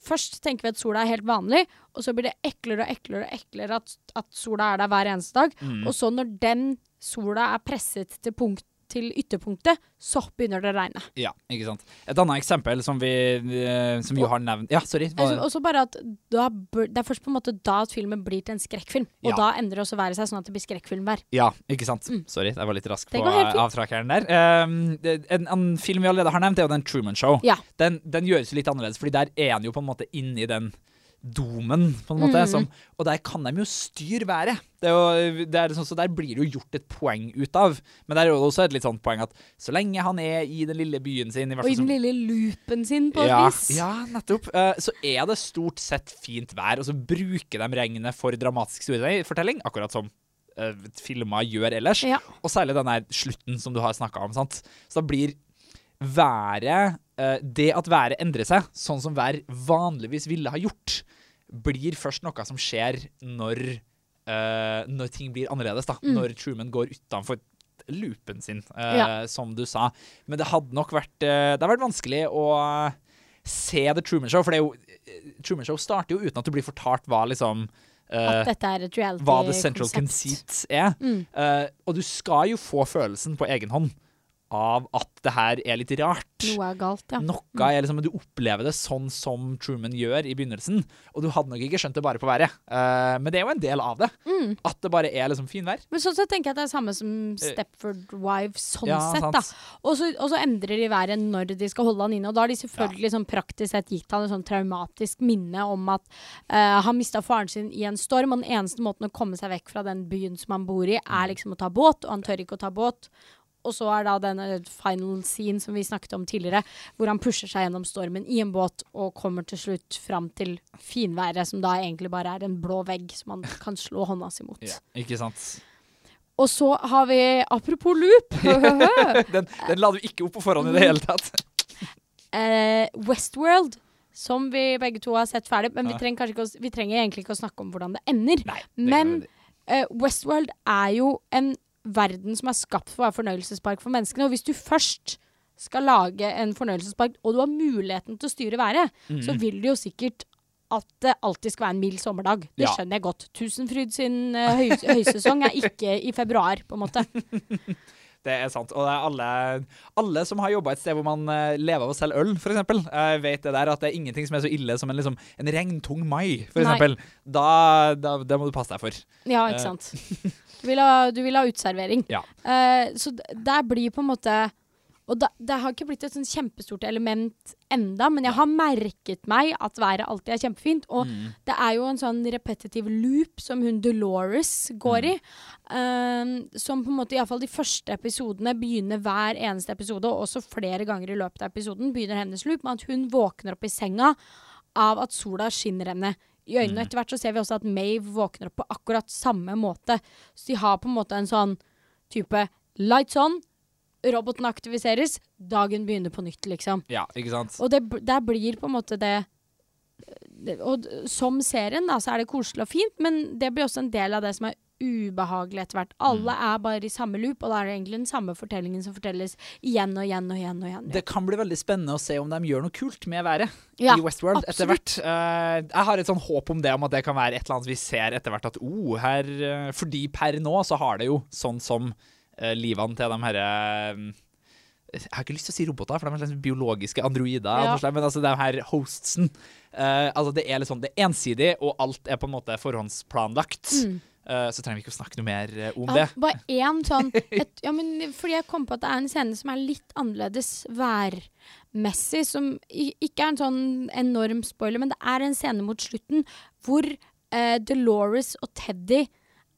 Først tenker vi at sola er helt vanlig, og så blir det eklere og eklere og eklere at, at sola er der hver eneste dag. Mm. Og så når den sola er presset til, punkt, til ytterpunktet, så begynner det å regne. Ja, ikke sant. Et annet eksempel som vi eh, Som jo har nevnt Ja, sorry. Altså, Hva, også bare at da, Det er først på en måte da at filmen blir til en skrekkfilm. Og Ja. da endrer også været seg sånn at det blir skrekkfilm hver. ja, ikke sant. Sorry, jeg var litt rask Mm. På avtrakeren der. Um, en, en film vi allerede har nevnt, er jo den Truman Show. Ja. Den, den gjøres litt annerledes, Fordi der er han jo på en måte inni den domen, på en måte. Mm. Som, og der kan de jo styre været. Det er jo, det er sånn, så der blir det jo gjort et poeng ut av. Men der er jo også et litt sånt poeng at så lenge han er i den lille byen sin i Og i den lille loopen sin, på et ja, vis. ja, nettopp. Eh, så er det stort sett fint vær, og så bruker de regnet for dramatisk fortelling, akkurat som uh, filmer gjør ellers. Ja. Og særlig den der slutten som du har snakka om. sant? Så da blir været eh, Det at været endrer seg, sånn som vær vanligvis ville ha gjort, blir først noe som skjer når, eh, når ting blir annerledes. da. Mm. Når Truman går utenfor loopen sin, eh, Ja. som du sa. Men det hadde nok vært Det hadde vært vanskelig å se The Truman Show, for det er jo Truman Show starter jo uten at du blir fortalt hva liksom At dette er et hva the central reality-konsept. conceit er. Mm. Uh, og du skal jo få følelsen på egen hånd av at det her er litt rart. Noe er galt, ja. Noe er liksom, Du opplever det sånn som Truman gjør i begynnelsen. Og du hadde nok ikke skjønt det bare på været. Uh, men det er jo en del av det. Mm. At det bare er liksom finvær. Men sånn sett tenker jeg at det er samme som Stepford Wives, sånn Ja, sett, da. Og så, endrer de været når de skal holde han inne. Og da har de selvfølgelig sånn praktisk sett gitt han et sånn traumatisk minne om at uh, han mista faren sin i en storm, og den eneste måten å komme seg vekk fra den byen som han bor i, er liksom å ta båt, og han tør ikke å ta båt. Og så er da denne final scene som vi snakket om tidligere, hvor han pusher seg gjennom stormen i en båt og kommer til slutt fram til finværet, som da egentlig bare er en blå vegg som han kan slå hånda si mot. Ja, Ikke sant? Og så har vi, apropos loop den, den la du ikke opp på forhånd i det hele tatt. uh, Westworld, som vi begge to har sett ferdig. Men vi trenger, ikke vi trenger egentlig ikke å snakke om hvordan det ender. det men eh, Westworld er jo en verden som er skapt for å være fornøyelsespark for menneskene. Og hvis du først skal lage en fornøyelsespark, og du har muligheten til å styre været, så vil du jo sikkert at det alltid skal være en mild sommerdag. Det Ja. skjønner jeg godt. Tusenfryd sin uh, høy, høysesong er ikke i februar, på en måte. Det er sant. Og det er alle, alle som har jobba et sted hvor man eh, lever av å selge øl, f.eks., uh, vet det der at det er ingenting som er så ille som en, liksom, en regntung mai, f.eks. Da, da, det må du passe deg for. Ja, Eh. ikke sant. Du vil ha, du vil ha utservering. Ja. Uh, så der blir på en måte Og da, det har ikke blitt et sånn kjempestort element enda, men jeg har merket meg at været alltid er kjempefint. Og Mm. det er jo en sånn repetitiv loop som hun Dolores går i. Uh, som på en måte, iallfall de første episodene begynner hver eneste episode, og også flere ganger i løpet av episoden, begynner hennes loop med at hun våkner opp i senga av at sola skinner henne i øynene. Etter hvert så ser vi også at Mave våkner opp på akkurat samme måte. Så de har på en måte en sånn type lights on, roboten aktiviseres, dagen begynner på nytt, liksom. Ja, ikke sant? Og det, der blir på en måte det det- og som serien, da, så er det koselig og fint, men det blir også en del av det som er ubehagelig etter hvert. Alle er bare i samme loop, og da er det egentlig den samme fortellingen som fortelles igjen og igjen og igjen. og igjen. Det kan bli veldig spennende å se om de gjør noe kult med været Ja, i Westworld etter hvert. Eh, jeg har et sånn håp om det, om at det kan være et eller annet vi ser etter hvert at oh, her eh, Fordi per nå så har det jo sånn som uh, livene til de herre jeg har ikke lyst til å si roboter, for de er slags biologiske androider. Ja. Men altså, de her hostsen uh, altså Det er litt sånn, det er ensidig, og alt er på en måte forhåndsplanlagt. Eh, så trenger vi ikke å snakke noe mer eh, om. Ja, det. bare én sånn et, ja, men Fordi jeg kom på at det er en scene som er litt annerledes værmessig. Som ikke er en sånn enorm spoiler, men det er en scene mot slutten hvor eh, Dolores og Teddy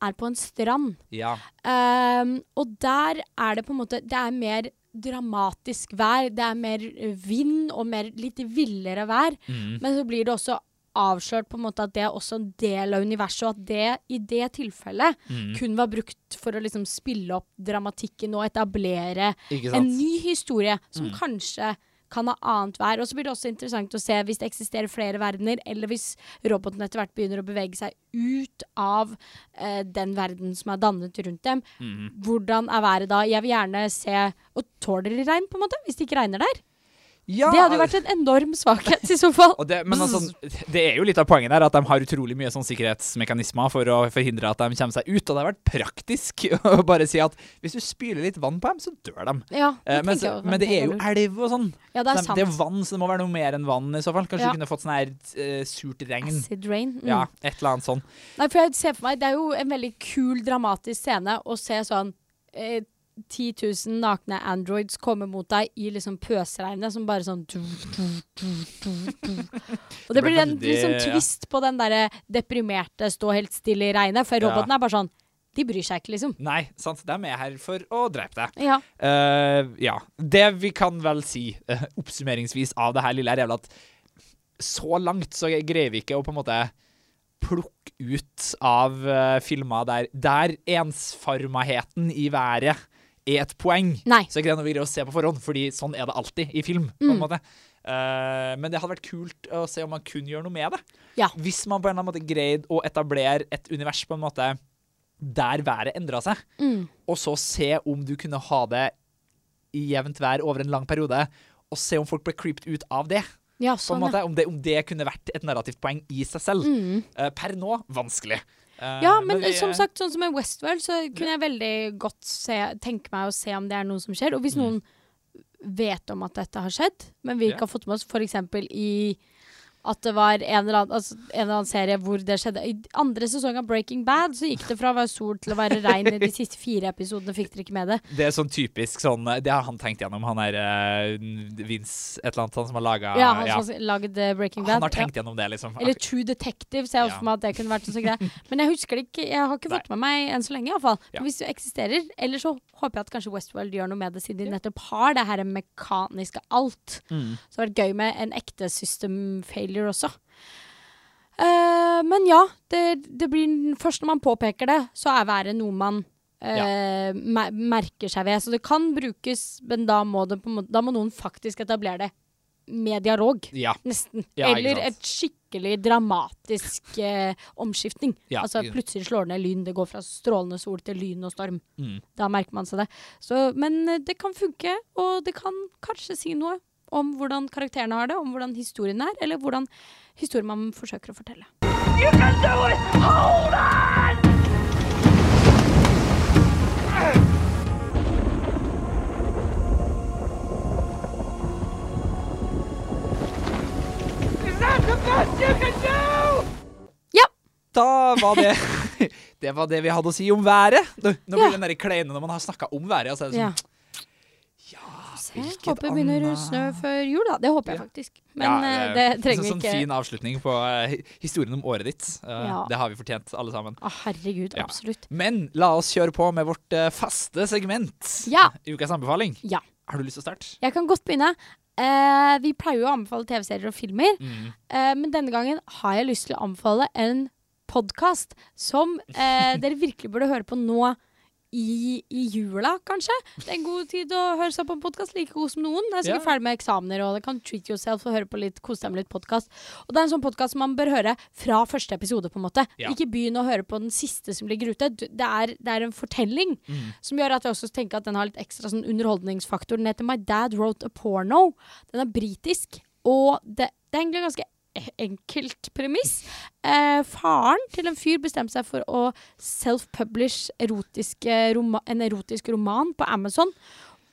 er på en strand. Ja. Um, og der er det på en måte Det er mer dramatisk vær. Det er mer eh, vind og mer litt villere vær. Mm. Men så blir det også avslørt på en måte at det er også en del av universet, og at det i det tilfellet Mm. kun var brukt for å liksom spille opp dramatikken og etablere en ny historie som Mm. kanskje kan ha annet vær. Og så blir det også interessant å se hvis det eksisterer flere verdener, eller hvis roboten etter hvert begynner å bevege seg ut av eh, den verden som er dannet rundt dem. Mm. Hvordan er været da? Jeg vil gjerne se Og tåler de regn, på en måte? Hvis det ikke regner der? Ja, Det hadde jo vært en enorm svakhet, i så fall. Det, men altså, det er jo litt av poenget der at de har utrolig mye sånn sikkerhetsmekanismer for å forhindre at de kommer seg ut. Og det har vært praktisk å bare si at hvis du spyler litt vann på dem, så dør de. Ja, Eh, men, så, men det er jo elv og sånn. Ja, det er sant. det er vann, så det må være noe mer enn vann i så fall. Kanskje Ja. du kunne fått sånn her uh, surt regn. Acid rain. Mm. Ja, et eller annet sånn. Nei, for jeg ser for meg Det er jo en veldig kul, dramatisk scene å se sånn eh, 10 000 nakne androids komme mot deg i liksom pøsregnet som bare sånn du, du, du. Og det blir en liksom twist på den derre deprimerte stå helt stille i regnet, for Ja. roboten er bare sånn De bryr seg ikke, liksom. Nei, sant. De er her for å drepe deg. Ja. Uh, ja. Det vi kan vel si uh, oppsummeringsvis av det her lille, er vel at så langt så greier vi ikke å på en måte plukke ut av uh, filmer der, der ensformaheten i været er et poeng. Nei. Så er ikke det noe vi greier å se på forhånd, fordi sånn er det alltid i film. på en Mm. måte. Uh, men det hadde vært kult å se om man kunne gjøre noe med det. Ja. Hvis man på en eller annen måte greide å etablere et univers på en måte der været endra seg, Mm. og så se om du kunne ha det i jevnt vær over en lang periode, og se om folk ble creeped ut av det. Ja, sånn, måte, om, det om det kunne vært et narrativt poeng i seg selv. Mm. Uh, per nå vanskelig. Eh, Ja, men, vi- som sagt, sånn som i Westworld, så kunne jeg veldig godt se, tenke meg å se om det er noe som skjer. Og hvis noen vet om at dette har skjedd, men vi ikke har fått med oss f.eks. i at det var en eller, annen, altså, en eller annen serie hvor det skjedde. I andre sesong av Breaking Bad så gikk det fra å være sol til å være regn. I de siste fire episodene fikk dere ikke med det. Det er sånn typisk sånn Det har han tenkt gjennom, han er uh, Vince et eller annet, han som har laga Ja, han som har laget eh, Breaking Bad. Han har Ja. tenkt gjennom det, liksom. Eller True Detective, ser jeg også for meg at det kunne vært en sånn greie. Men jeg husker det ikke, jeg har ikke fått med meg enn så lenge, iallfall. Ja. Hvis det eksisterer. Eller så håper jeg at kanskje Westworld gjør noe med det, siden de nettopp har det her mekaniske alt. Mm. Så det har vært gøy med en ekte system failure også. Uh, men ja, det, det blir først når man påpeker det, så er været noe man eh, mer- merker seg ved. Så det kan brukes, men da må, det da må noen faktisk etablere det med dialog. Ja. Nesten. Ja, Eller et skikkelig dramatisk uh, omskiftning. Ja, altså plutselig slår det ned lyn. Det går fra strålende sol til lyn og storm. Mm. Da merker man seg det. Så, men eh, det kan funke, og det kan kanskje si noe om hvordan karakterene har det, om hvordan historien er, eller hvordan historien man forsøker å fortelle. You can do it! Hold on! Is that the best you can do? Da var det Det var det vi hadde å si om været. Nå, nå blir Ja. den der kleine når man har snakka om været. Altså, så er det Ja. Hvilket håper det begynner å snø før jul, da. Det håper jeg faktisk. Men Ja, det, det trenger vi sånn, ikke. Sånn fin avslutning på eh, historien om året ditt. Eh, Ja. Det har vi fortjent, alle sammen. Å, herregud, Ja. absolutt. Men la oss kjøre på med vårt eh, faste segment. Ja. Ukas anbefaling. Ja. Har du lyst til å starte? Jeg kan godt begynne. Eh, vi pleier jo å anbefale TV-serier og filmer, Mm. eh, men denne gangen har jeg lyst til å anbefale en podkast som eh, dere virkelig burde høre på nå i, i jula, kanskje. Det er en god tid å høre seg på en podkast, like god som noen. Jeg er sikkert Ja. ferdig med eksamener, og det kan treat yourself og høre på litt, kose deg med litt podkast. Og det er en sånn podkast man bør høre fra første episode, på en måte. Ja. Ikke begynn å høre på den siste som ligger ute. Det er, det er en fortelling Mm. som gjør at jeg også tenker at den har litt ekstra sånn underholdningsfaktor. Den heter My Dad Wrote a Porno. Den er britisk, og det, det er egentlig ganske enkelt premiss. Eh, faren til en fyr bestemte seg for å self-publish en erotisk roman på Amazon.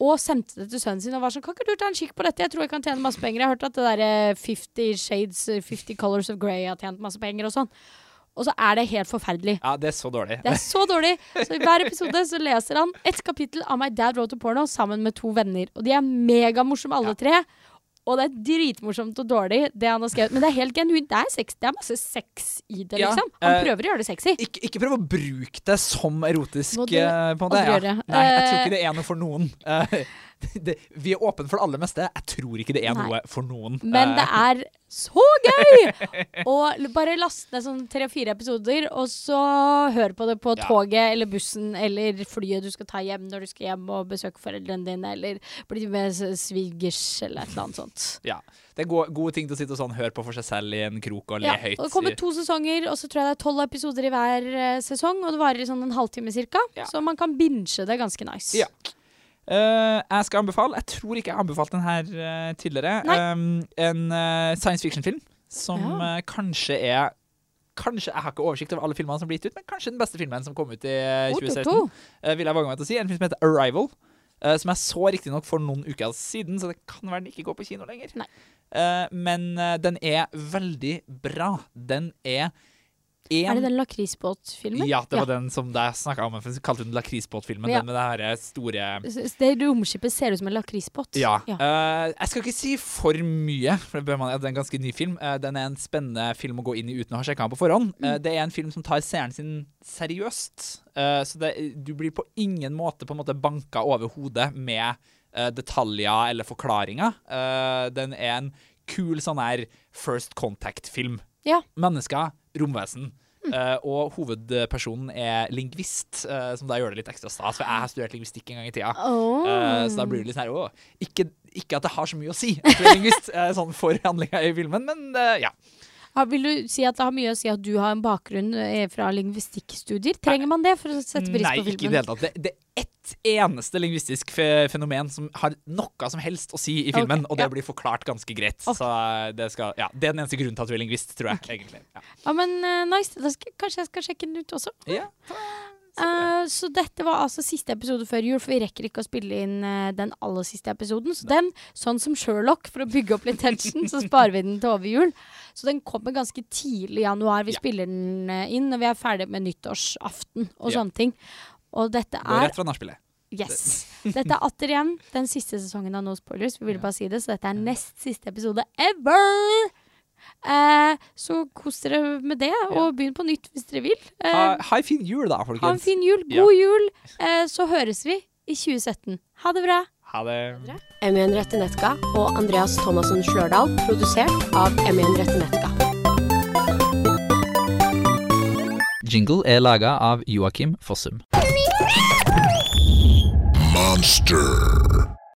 Og sendte det til sønnen sin og var sånn Kan ikke du ta en kikk på dette? Jeg tror jeg kan tjene masse penger. Jeg har hørt at det derre 50 Shades, eh, 50 Colors of Grey har tjent masse penger og sånn. Og så er det helt forferdelig. Ja, det er så dårlig. Det er så dårlig. Så i hver episode så leser han et kapittel av My Dad Wrote a Porno sammen med to venner. Og de er megamorsomme alle Ja. tre. Og det er dritmorsomt og dårlig, det han har skrevet. Men det er helt genuint. Det er sex. Det er masse sex i det, Ja, liksom. Han eh, prøver å gjøre det sexy. Ikke, ikke prøv å bruke det som erotisk. Eh, på en måte. Ja. Nei, jeg tror Eh, ikke det er noe for noen. Det, vi er åpne for det aller meste. Jeg tror ikke det er Nei. noe for noen. Men det Eh, er så gøy! Og bare last ned sånn tre-fire episoder, og så hør på det på toget eller bussen eller flyet du skal ta hjem når du skal hjem og besøke foreldrene dine, eller bli med svigers eller et eller annet sånt. ja. Det er gode, gode ting til å sitte og sånn, høre på for seg selv i en krok og le Ja, høyt. og det kommer to sesonger, og så tror jeg det er tolv episoder i hver eh, sesong, og det varer i sånn en halvtime cirka, Ja. så man kan binge det ganske nice. Ja. Eh, jeg skal anbefale Jeg tror ikke jeg har anbefalt den her uh, tidligere. Um, en uh, science fiction-film som Ja. kanskje er Kanskje, Jeg har ikke oversikt over alle filmene som blir gitt ut, men kanskje den beste filmen som kom ut i 2017. Oh, 2016. to, to. vil jeg våge meg til å si. En film som heter Arrival. som jeg så riktignok for noen uker siden, så det kan være den ikke går på kino lenger. Men den er veldig bra. Den er en Er det den lakrisbåtfilmen? Ja, det var den som jeg snakka om. Jeg kalte den lakrisbåtfilmen. Ja. Den med det her store S- Det romskipet ser ut som en lakrisbåt. Ja. Eh, jeg skal ikke si for mye, for det, man, det er en ganske ny film. Uh, den er en spennende film å gå inn i uten å ha sjekka den på forhånd. Eh, det er en film som tar seeren sin seriøst. Eh, så det, du blir på ingen måte på en måte banka over hodet med eh, detaljer eller forklaringer. Eh, den er en kul sånn her First Contact-film. Ja. Mennesker, romvesen. Uh, og hovedpersonen er lingvist, uh, som da gjør det litt ekstra stas. For jeg har studert lingvistikk en gang i tida. Oh. Uh, så da blir det litt sånn her, «Åh, ikke, ikke at det har så mye å si at du er lingvist, eh, sånn for handlinga i filmen, men eh, ja. Vil du si at det har mye å si at du har en bakgrunn eh, fra lingvistikkstudier? Trenger man det for å sette pris Nei, på ikke i det hele tatt. Det, det er ett eneste lingvistisk fenomen som har noe som helst å si i filmen, Ok, og det ja. blir forklart ganske greit. Okay. Så eh, det, skal, ja, det er den eneste grunnen til at du er lingvist, tror jeg. egentlig. Ja. Ja, men uh, nice. Da skal, kanskje jeg skal sjekke den ut også. Ja. Eh, så dette var altså siste episode før jul, for vi rekker ikke å spille inn uh, den aller siste episoden. Så den, sånn som Sherlock, for å bygge opp litt tension, så sparer vi den til over jul. Så den kommer ganske tidlig i januar. Vi Ja. spiller den eh, inn når vi er ferdig med nyttårsaften og Ja. sånne ting. Og dette Går er rett fra nachspielet. Yes. Dette er atter igjen den siste sesongen av No Spoilers. Vi ville bare si det, så dette er nest siste episode ever! Eh, så kos dere med det, og begynn på nytt hvis dere vil. Eh, Ha, ha en fin jul, da, folkens. ha en fin jul. Ja. God jul. Eh, så høres vi i 2017. Ha det bra. Ha det. M1 Rette Netka og Andreas Thomassen Slørdal, produsert av M1 Rette Netka. Jingle er laga av Joakim Fossum. Monster.